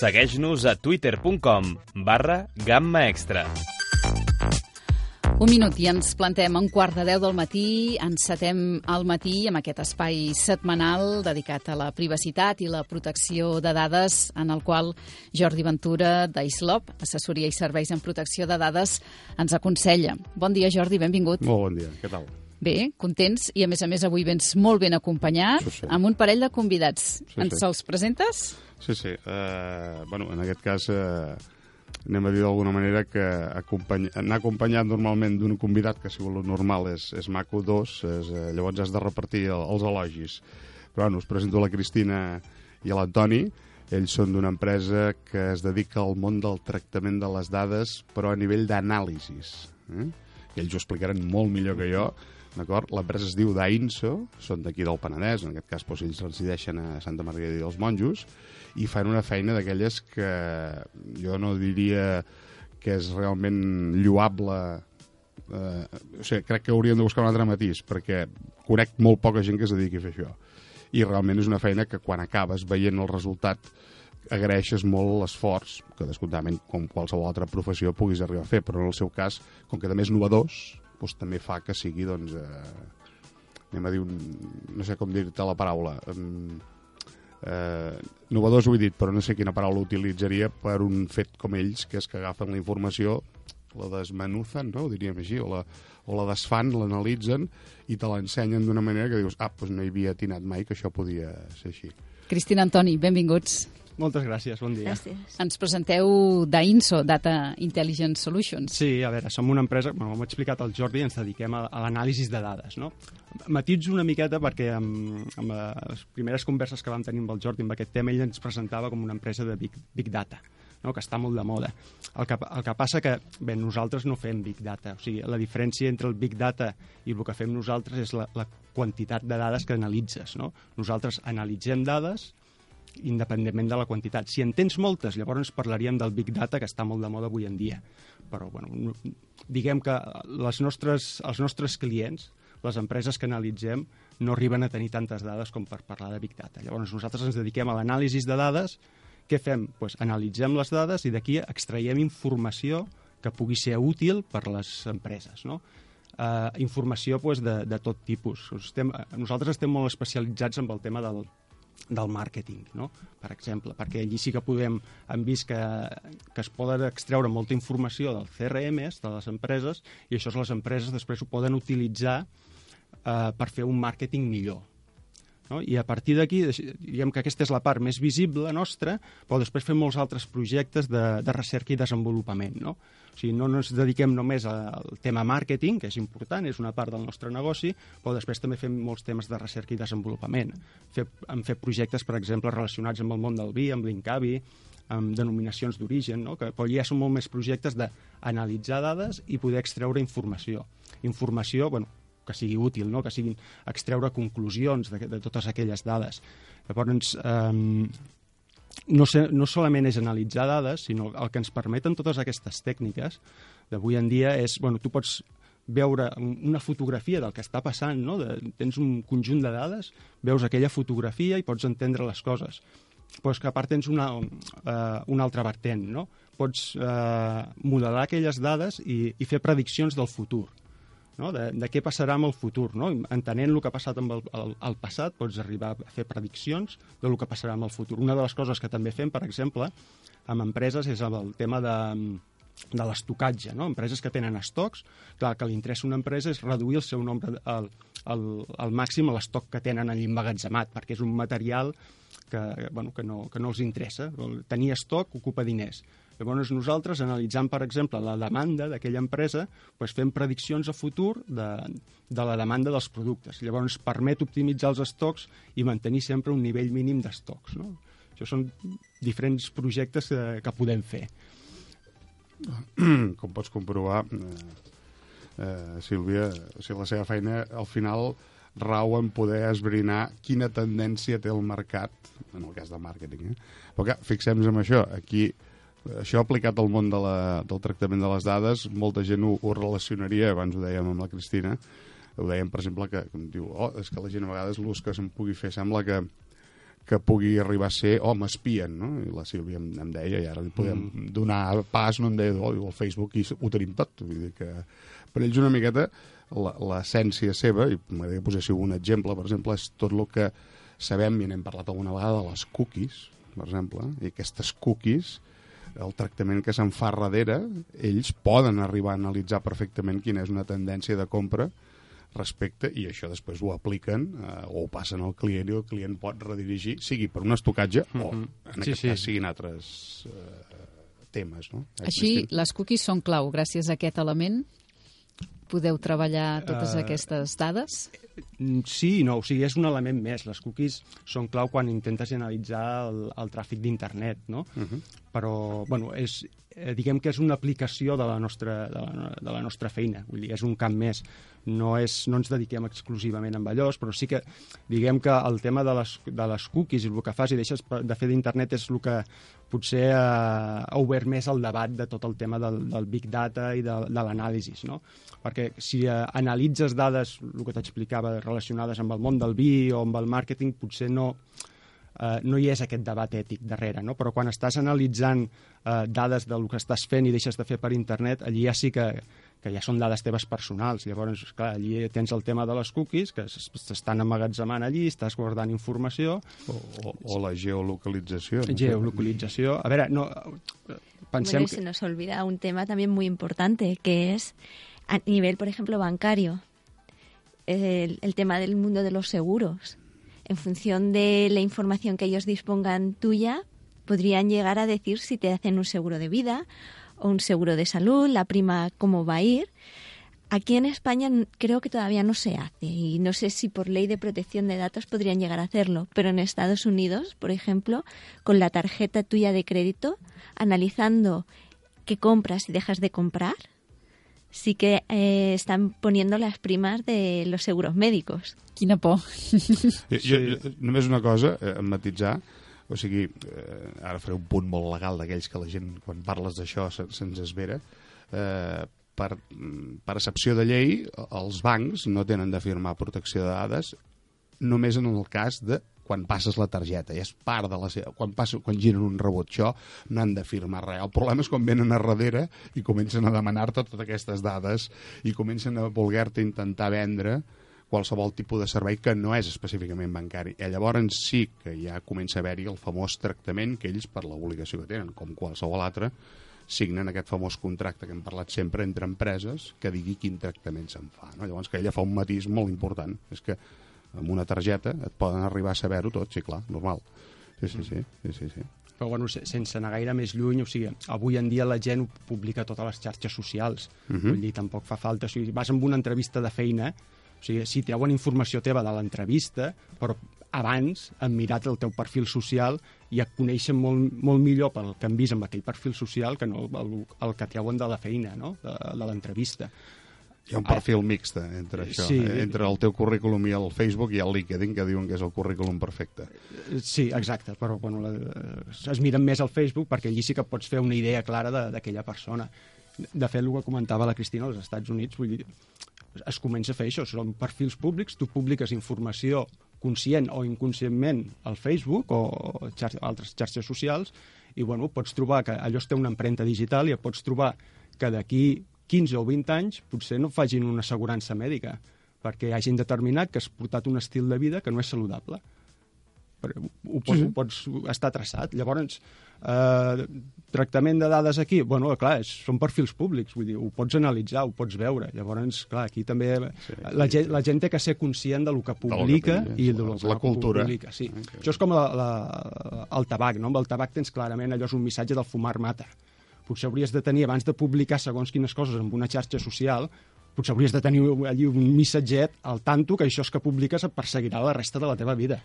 Segueix-nos a twitter.com barra gamma extra. Un minut i ens plantem a un quart de deu del matí, encetem al matí amb aquest espai setmanal dedicat a la privacitat i la protecció de dades, en el qual Jordi Ventura, d'ISLOP, assessoria i serveis en protecció de dades, ens aconsella. Bon dia, Jordi, benvingut. Molt bon dia, què tal? Bé, contents, i a més a més avui vens molt ben acompanyat, Sí, sí. amb un parell de convidats. Sí, ens sí. els presentes? Sí, sí. Uh, bueno, en aquest cas uh, anem a dir d'alguna manera que acompany... anar acompanyat normalment d'un convidat, que si vol normal és, és maco dos, és, uh, llavors has de repartir el, els elogis. Però bueno, us presento la Cristina i l'Antoni. Ells són d'una empresa que es dedica al món del tractament de les dades, però a nivell d'anàlisis. Eh? Ells ho explicaran molt millor que jo, d'acord? L'empresa es diu d'Ainso, són d'aquí del Penedès, en aquest cas doncs, ells resideixen a Santa Maria dels Monjos, i fan una feina d'aquelles que jo no diria que és realment lloable eh, o sigui, crec que hauríem de buscar un altre matís perquè conec molt poca gent que es dediqui a fer això i realment és una feina que quan acabes veient el resultat agraeixes molt l'esforç que descomptament com qualsevol altra professió puguis arribar a fer, però en el seu cas com que també és novedós, doncs també fa que sigui doncs, eh, anem a dir un, no sé com dir-te la paraula um, eh, novedós ho he dit, però no sé quina paraula utilitzaria per un fet com ells, que és que agafen la informació, la desmenuzan, no? ho diríem així, o la, o la desfan, l'analitzen i te l'ensenyen d'una manera que dius, ah, doncs no hi havia atinat mai que això podia ser així. Cristina Antoni, benvinguts. Moltes gràcies, bon dia. Gràcies. Ens presenteu d'INSO, Data Intelligence Solutions. Sí, a veure, som una empresa, bueno, ho ha explicat el Jordi, ens dediquem a, a l'anàlisi de dades, no? Matitzo una miqueta perquè amb, amb les primeres converses que vam tenir amb el Jordi amb aquest tema, ell ens presentava com una empresa de Big, big Data, no? que està molt de moda. El que, el que passa que bé, nosaltres no fem Big Data, o sigui, la diferència entre el Big Data i el que fem nosaltres és la, la quantitat de dades que analitzes. No? Nosaltres analitzem dades independentment de la quantitat. Si en tens moltes, llavors parlaríem del Big Data, que està molt de moda avui en dia. Però, bueno, no- diguem que les nostres, els nostres clients, les empreses que analitzem, no arriben a tenir tantes dades com per parlar de Big Data. Llavors, nosaltres ens dediquem a l'anàlisi de dades. Què fem? Pues, analitzem les dades i d'aquí extraiem informació que pugui ser útil per les empreses. No? Uh, informació pues, de, de tot tipus. Estem, nosaltres estem molt especialitzats en el tema del, del màrqueting, no? per exemple, perquè allí sí que podem, hem vist que, que es poden extreure molta informació del CRMs, de les empreses, i això les empreses després ho poden utilitzar eh, per fer un màrqueting millor. No? I a partir d'aquí, diguem que aquesta és la part més visible nostra, però després fem molts altres projectes de, de recerca i desenvolupament. No? O sigui, no ens dediquem només al tema màrqueting, que és important, és una part del nostre negoci, però després també fem molts temes de recerca i desenvolupament. Fe, hem fet projectes, per exemple, relacionats amb el món del vi, amb l'Incavi, amb denominacions d'origen, no? que, però ja són molt més projectes d'analitzar dades i poder extreure informació. Informació, bueno, que sigui útil, no? que siguin extreure conclusions de, de totes aquelles dades. Llavors, eh, no, sé, no solament és analitzar dades, sinó el que ens permeten totes aquestes tècniques d'avui en dia és, bueno, tu pots veure un- una fotografia del que està passant, no? de, tens un conjunt de dades, veus aquella fotografia i pots entendre les coses. Però és que a part tens una, uh, una altra vertent, no? Pots uh, modelar aquelles dades i, i fer prediccions del futur no? de, de què passarà amb el futur. No? Entenent el que ha passat amb el, el, el passat, pots arribar a fer prediccions de lo que passarà amb el futur. Una de les coses que també fem, per exemple, amb empreses és el tema de, de l'estocatge. No? Empreses que tenen estocs, clar, que li interessa una empresa és reduir el seu nombre, el, el, el màxim a l'estoc que tenen allà emmagatzemat, perquè és un material que, bueno, que, no, que no els interessa. Tenir estoc ocupa diners. Llavors nosaltres, analitzant, per exemple, la demanda d'aquella empresa, doncs fem prediccions a futur de, de la demanda dels productes. Llavors permet optimitzar els estocs i mantenir sempre un nivell mínim d'estocs. No? Això són diferents projectes que, que podem fer. com pots comprovar, eh, eh, Sílvia, o sigui, la seva feina al final rau en poder esbrinar quina tendència té el mercat, en el cas de màrqueting. Eh? Però fixem-nos en això, aquí això aplicat al món de la, del tractament de les dades, molta gent ho, ho relacionaria, abans ho dèiem amb la Cristina, ho dèiem, per exemple, que com diu, oh, és que la gent a vegades l'ús que se'n pugui fer sembla que, que pugui arribar a ser, oh, m'espien, no? I la Sílvia em, em deia, i ara li podem mm. donar pas, no em deia, oh, el Facebook i ho tenim tot. Vull dir que per ells una miqueta l'essència seva, i m'agradaria posar si un exemple, per exemple, és tot el que sabem, i n'hem parlat alguna vegada, de les cookies, per exemple, i aquestes cookies, el tractament que se'n fa darrere, ells poden arribar a analitzar perfectament quina és una tendència de compra respecte, i això després ho apliquen eh, o ho passen al client i el client pot redirigir, sigui per un estocatge mm -hmm. o, en sí, aquest sí. cas, siguin altres eh, temes. No? Així, les cookies són clau gràcies a aquest element? Podeu treballar totes uh, aquestes dades? Mm, sí i no, o sigui, és un element més. Les cookies són clau quan intentes analitzar el, el tràfic d'internet, no? Uh -huh. Però, bueno, és, eh, diguem que és una aplicació de la nostra, de la, de la nostra feina, vull dir, és un camp més no, és, no ens dediquem exclusivament amb allò, però sí que diguem que el tema de les, de les cookies i el que fas i deixes de fer d'internet és el que potser eh, ha obert més el debat de tot el tema del, del big data i de, de l'anàlisi, no? Perquè si eh, analitzes dades, el que t'explicava, relacionades amb el món del vi o amb el màrqueting, potser no, eh, no hi és aquest debat ètic darrere, no? però quan estàs analitzant eh, dades del que estàs fent i deixes de fer per internet, allí ja sí que, que ja són dades teves personals. Llavors, clar, allí tens el tema de les cookies, que s'estan emmagatzemant allí, estàs guardant informació... O, o, o la geolocalització. No? Geolocalització. A veure, no, pensem... Bueno, se nos olvida un tema también muy importante, que es a nivel, por ejemplo, bancario, el, el tema del mundo de los seguros. En función de la información que ellos dispongan tuya, podrían llegar a decir si te hacen un seguro de vida o un seguro de salud, la prima cómo va a ir. Aquí en España creo que todavía no se hace y no sé si por ley de protección de datos podrían llegar a hacerlo, pero en Estados Unidos, por ejemplo, con la tarjeta tuya de crédito, analizando qué compras y dejas de comprar, sí que eh, están poniendo las primas de los seguros médicos. Quina por. Jo, jo, només una cosa, eh, matitzar, o sigui, eh, ara faré un punt molt legal d'aquells que la gent, quan parles d'això, se'ns se esvera. Eh, per excepció de llei, els bancs no tenen de firmar protecció de dades només en el cas de quan passes la targeta, és part de la seva... Quan, passa, quan giren un rebot, això no han de firmar res. El problema és quan venen a darrere i comencen a demanar-te totes aquestes dades i comencen a voler-te intentar vendre qualsevol tipus de servei que no és específicament bancari. I llavors sí que ja comença a haver-hi el famós tractament que ells, per l'obligació que tenen, com qualsevol altre, signen aquest famós contracte que hem parlat sempre entre empreses que digui quin tractament se'n fa. No? Llavors que ella fa un matís molt important. És que amb una targeta et poden arribar a saber-ho tot, sí, clar, normal. Sí, sí, sí. sí, sí, sí. Però bueno, sense anar gaire més lluny, o sigui, avui en dia la gent ho publica totes les xarxes socials. Uh -huh. Vull dir, tampoc fa falta... O sigui, vas amb una entrevista de feina, o sigui, si treuen informació teva de l'entrevista, però abans han mirat el teu perfil social i et coneixen molt, molt millor pel que han vist amb aquell perfil social que no el, el que treuen de la feina, no? de, de l'entrevista. Hi ha un perfil mixt entre això, sí. eh? entre el teu currículum i el Facebook i el LinkedIn, que diuen que és el currículum perfecte. Sí, exacte, però bueno, la, es miren més al Facebook perquè allí sí que pots fer una idea clara d'aquella persona. De fet, el que comentava la Cristina als Estats Units, vull dir, es comença a fer això, són perfils públics, tu publiques informació conscient o inconscientment al Facebook o xar altres xarxes socials i bueno, pots trobar que allò té una empremta digital i et pots trobar que d'aquí 15 o 20 anys potser no facin una assegurança mèdica perquè hagin determinat que has portat un estil de vida que no és saludable. Però ho, pots, sí. ho pots estar traçat. Llavors, eh, tractament de dades aquí, bueno, clar, és, són perfils públics, vull dir, ho pots analitzar, ho pots veure. Llavors, clar, aquí també sí, la, sí. Gent, la gent té que ser conscient de lo que publica de que i de lo que, la cultura. publica. Sí. Okay. Això és com la, la, el tabac, no? Amb el tabac tens clarament allò és un missatge del fumar mata potser hauries de tenir, abans de publicar segons quines coses en una xarxa social, potser hauries de tenir allí un missatget al tanto que això que publiques et perseguirà la resta de la teva vida.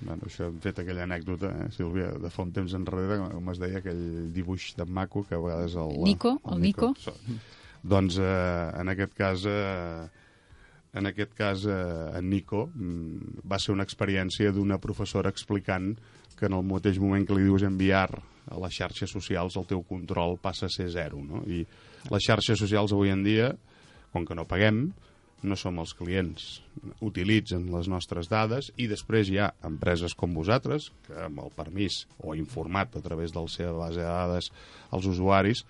Bueno, això hem fet aquella anècdota, eh, Sílvia, de fa un temps enrere, com es deia, aquell dibuix de maco que a vegades el... Nico, el, el Nico. Nico. Doncs eh, en aquest cas... Eh, en aquest cas, eh, en Nico mm, va ser una experiència d'una professora explicant que en el mateix moment que li dius enviar a les xarxes socials el teu control passa a ser zero. No? I les xarxes socials avui en dia, com que no paguem, no som els clients, utilitzen les nostres dades i després hi ha empreses com vosaltres que amb el permís o informat a través de la seva base de dades als usuaris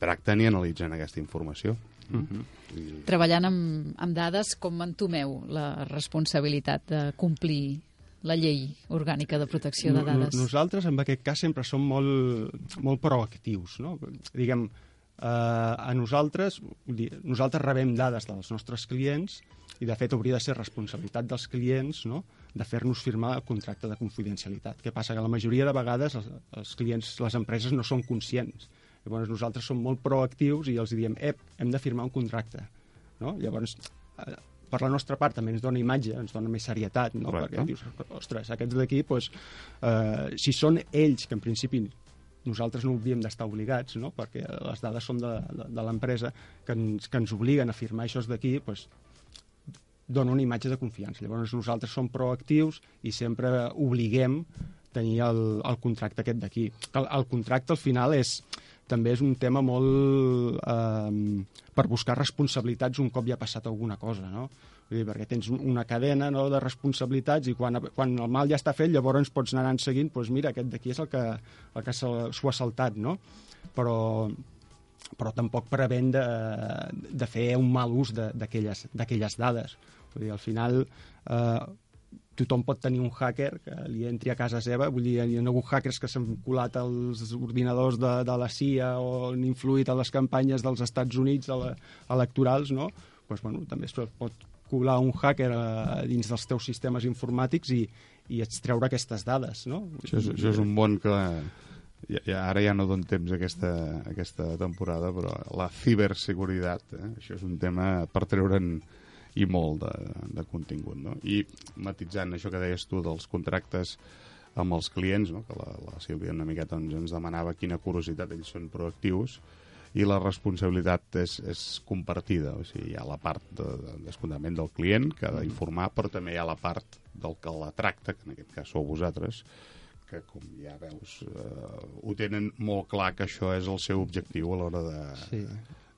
tracten i analitzen aquesta informació. Mm -hmm. Treballant amb, amb dades, com entomeu la responsabilitat de complir la llei orgànica de protecció de dades? Nosaltres, en aquest cas, sempre som molt, molt proactius. No? Diguem, eh, a nosaltres, nosaltres rebem dades dels nostres clients i, de fet, hauria de ser responsabilitat dels clients no? de fer-nos firmar el contracte de confidencialitat. Què passa? Que la majoria de vegades els, els clients, les empreses, no són conscients Llavors nosaltres som molt proactius i els diem, ep, hem de firmar un contracte. No? Llavors, eh, per la nostra part també ens dona imatge, ens dona més serietat, no? Correcte. perquè dius, ostres, aquests d'aquí, doncs, eh, si són ells, que en principi nosaltres no hauríem d'estar obligats, no? perquè les dades són de, de, de l'empresa, que, ens, que ens obliguen a firmar això d'aquí, doncs, dona una imatge de confiança. Llavors nosaltres som proactius i sempre obliguem tenir el, el contracte aquest d'aquí. El, el contracte al final és també és un tema molt eh, per buscar responsabilitats un cop ja ha passat alguna cosa, no? Vull dir, perquè tens una cadena no, de responsabilitats i quan, quan el mal ja està fet, llavors pots anar seguint, doncs mira, aquest d'aquí és el que, el que s'ho ha saltat, no? Però, però tampoc prevent de, de fer un mal ús d'aquelles dades. Vull dir, al final, eh, tothom pot tenir un hacker que li entri a casa seva, vull dir, hi ha hagut hackers que s'han colat als ordinadors de, de la CIA o han influït a les campanyes dels Estats Units a la, electorals, no? Pues, bueno, també es pot colar un hacker a, a dins dels teus sistemes informàtics i, i extreure aquestes dades, no? Això és, això és un món que... Ja, ja, ara ja no dono temps aquesta, aquesta temporada, però la ciberseguretat, eh? això és un tema per treure'n i molt de, de contingut. No? I matitzant això que deies tu dels contractes amb els clients, no? que la, la Sílvia una miqueta ens, ens demanava quina curiositat, ells són proactius, i la responsabilitat és, és compartida, o sigui, hi ha la part de, de del client que ha d'informar, però també hi ha la part del que la tracta, que en aquest cas sou vosaltres, que com ja veus eh, ho tenen molt clar que això és el seu objectiu a l'hora de, sí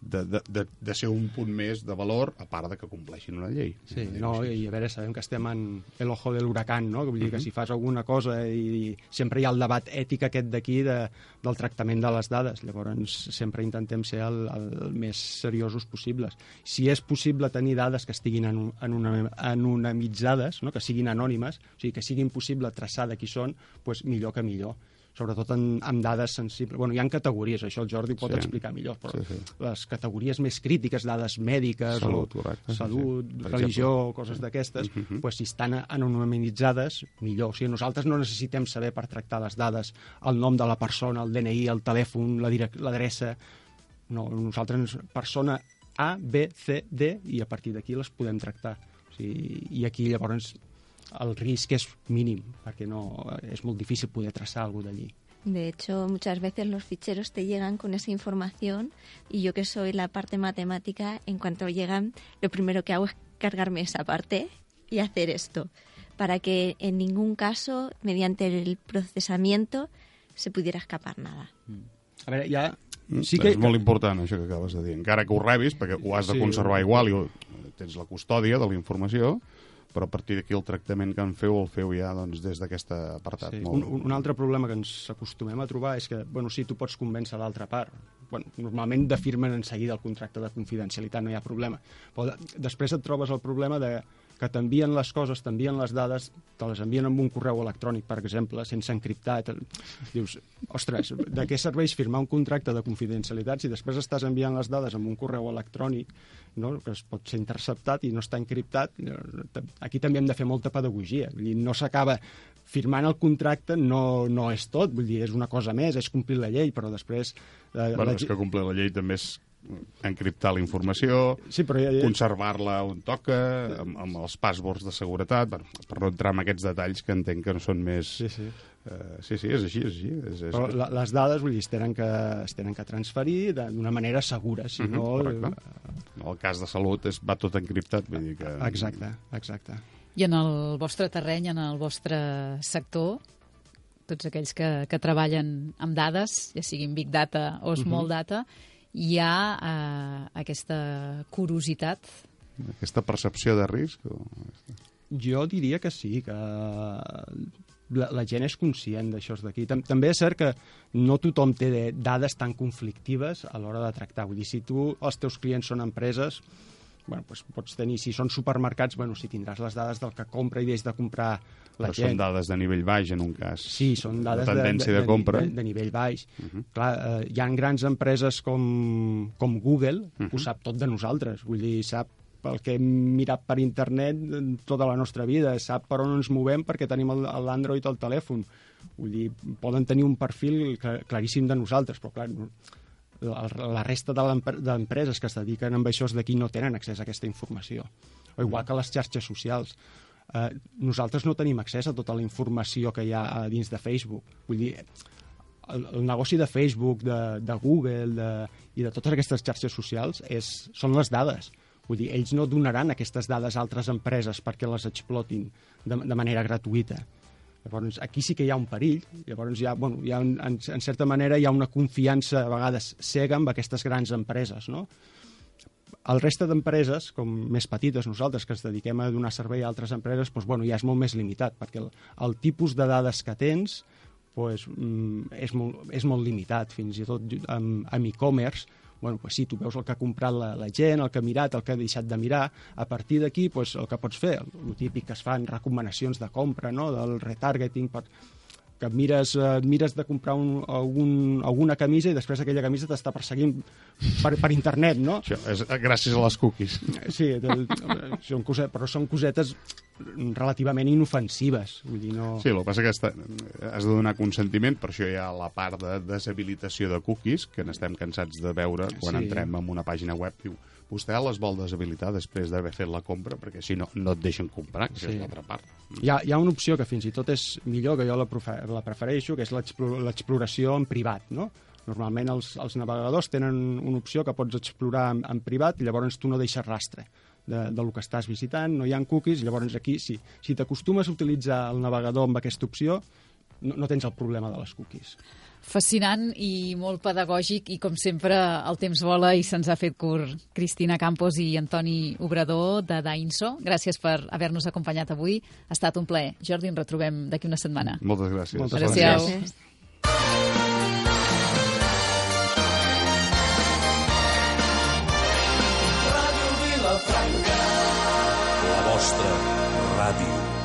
de, de, de, de ser un punt més de valor, a part de que compleixin una llei. Sí, no, i a veure, sabem que estem en el ojo de l'huracán, no? Vull dir uh -huh. que si fas alguna cosa i, i sempre hi ha el debat ètic aquest d'aquí de, del tractament de les dades, llavors sempre intentem ser el, el més seriosos possibles. Si és possible tenir dades que estiguin en, en una, anonimitzades, no? que siguin anònimes, o sigui, que sigui impossible traçar de qui són, doncs millor que millor sobretot en, amb dades sensibles. Bueno, hi ha categories, això el Jordi pot sí. explicar millor, però sí, sí. les categories més crítiques, dades mèdiques, salut, o, correcte, salut sí, sí. religió, coses d'aquestes, uh -huh. pues, si estan anonimitzades, millor. O sigui, nosaltres no necessitem saber per tractar les dades el nom de la persona, el DNI, el telèfon, l'adreça... No, nosaltres, persona A, B, C, D, i a partir d'aquí les podem tractar. O sigui, I aquí llavors el risc es mínimo, porque no, es muy difícil poder trazar algo de allí. De hecho, muchas veces los ficheros te llegan con esa información y yo que soy la parte matemática, en cuanto llegan, lo primero que hago es cargarme esa parte y hacer esto, para que en ningún caso, mediante el procesamiento, se pudiera escapar nada. Mm. A ver, ya... Mm, sí que... És molt important això que acabes de dir. Encara que ho rebis, perquè ho has de conservar sí. igual i tens la custòdia de la informació, però a partir d'aquí el tractament que en feu el feu ja doncs, des d'aquest apartat. Sí. Molt... Un, un altre problema que ens acostumem a trobar és que, bueno, sí, tu pots convèncer l'altra part. Bueno, normalment defirmen en seguida el contracte de confidencialitat, no hi ha problema. Però després et trobes el problema de que t'envien les coses, t'envien les dades, te les envien amb un correu electrònic, per exemple, sense encriptar. Dius, ostres, de què serveix firmar un contracte de confidencialitat si després estàs enviant les dades amb un correu electrònic no? que es pot ser interceptat i no està encriptat? Aquí també hem de fer molta pedagogia. Vull dir, no s'acaba firmant el contracte no, no és tot, vull dir, és una cosa més, és complir la llei, però després... Eh, bueno, la... és que complir la llei també és encriptar la informació, sí, però ja, ja... conservar-la on toca, amb, amb els passwords de seguretat, per, per no entrar en aquests detalls que entenc que no són més... Sí, sí. Uh, sí, sí, és així, és així. És, és... Però la, les dades, vull dir, es tenen que, es tenen que transferir d'una manera segura, si uh -huh, no... En el cas de salut és, va tot encriptat, vull dir que... Exacte, exacte. I en el vostre terreny, en el vostre sector, tots aquells que, que treballen amb dades, ja siguin Big Data o Small uh -huh. Data, hi ha eh, aquesta curiositat Aquesta percepció de risc? O... Jo diria que sí, que la, la gent és conscient d'això d'aquí. També és cert que no tothom té dades tan conflictives a l'hora de tractar. Vull dir, si tu, els teus clients són empreses, bueno, doncs pots tenir, si són supermercats, bueno, si tindràs les dades del que compra i des de comprar la Però gent. són dades de nivell baix, en un cas. Sí, són dades de, tendència de, de, de compra. De, de nivell baix. Uh -huh. Clar, eh, hi ha grans empreses com, com Google, uh -huh. que ho sap tot de nosaltres. Vull dir, sap el que hem mirat per internet tota la nostra vida, sap per on ens movem perquè tenim l'Android al telèfon. Vull dir, poden tenir un perfil claríssim de nosaltres, però clar, la resta d'empreses que es dediquen a això d'aquí no tenen accés a aquesta informació. O igual que les xarxes socials. Eh, nosaltres no tenim accés a tota la informació que hi ha dins de Facebook. Vull dir, el, el negoci de Facebook, de, de Google de, i de totes aquestes xarxes socials és, són les dades. Vull dir, ells no donaran aquestes dades a altres empreses perquè les explotin de, de manera gratuïta. Llavors, aquí sí que hi ha un perill. Llavors, hi ha, bueno, hi ha en, en certa manera, hi ha una confiança a vegades cega amb aquestes grans empreses, no? El reste d'empreses, com més petites nosaltres, que ens dediquem a donar servei a altres empreses, doncs, bueno, ja és molt més limitat, perquè el, el tipus de dades que tens doncs, és, molt, és molt limitat, fins i tot amb, amb e-commerce, bueno, pues sí, tu veus el que ha comprat la, la gent, el que ha mirat, el que ha deixat de mirar, a partir d'aquí pues, el que pots fer, el, el típic que es fan recomanacions de compra, no? del retargeting, per, que et mires, eh, et mires de comprar un, algun, alguna camisa i després aquella camisa t'està perseguint per, per internet, no? Això és gràcies a les cookies. Sí, de, són cosetes, però són cosetes relativament inofensives. Vull dir, no... Sí, el que passa que està, has de donar consentiment, per això hi ha la part de deshabilitació de cookies, que n'estem cansats de veure quan sí. entrem en una pàgina web, diu, vostè les vol deshabilitar després d'haver fet la compra, perquè si no, no et deixen comprar, que sí. és l'altra part. Hi ha, hi ha una opció que fins i tot és millor, que jo la, la prefereixo, que és l'exploració en privat, no? Normalment els, els navegadors tenen una opció que pots explorar en, en privat i llavors tu no deixes rastre de, de lo que estàs visitant, no hi ha cookies, llavors aquí, si, si t'acostumes a utilitzar el navegador amb aquesta opció, no, no tens el problema de les cookies. Fascinant i molt pedagògic i com sempre el temps vola i se'ns ha fet curt. Cristina Campos i Antoni Obrador de Dainso, gràcies per haver-nos acompanyat avui. Ha estat un plaer. Jordi, ens retrobem d'aquí una setmana. Moltes gràcies. Moltes gràcies. gràcies. La vostra ràdio.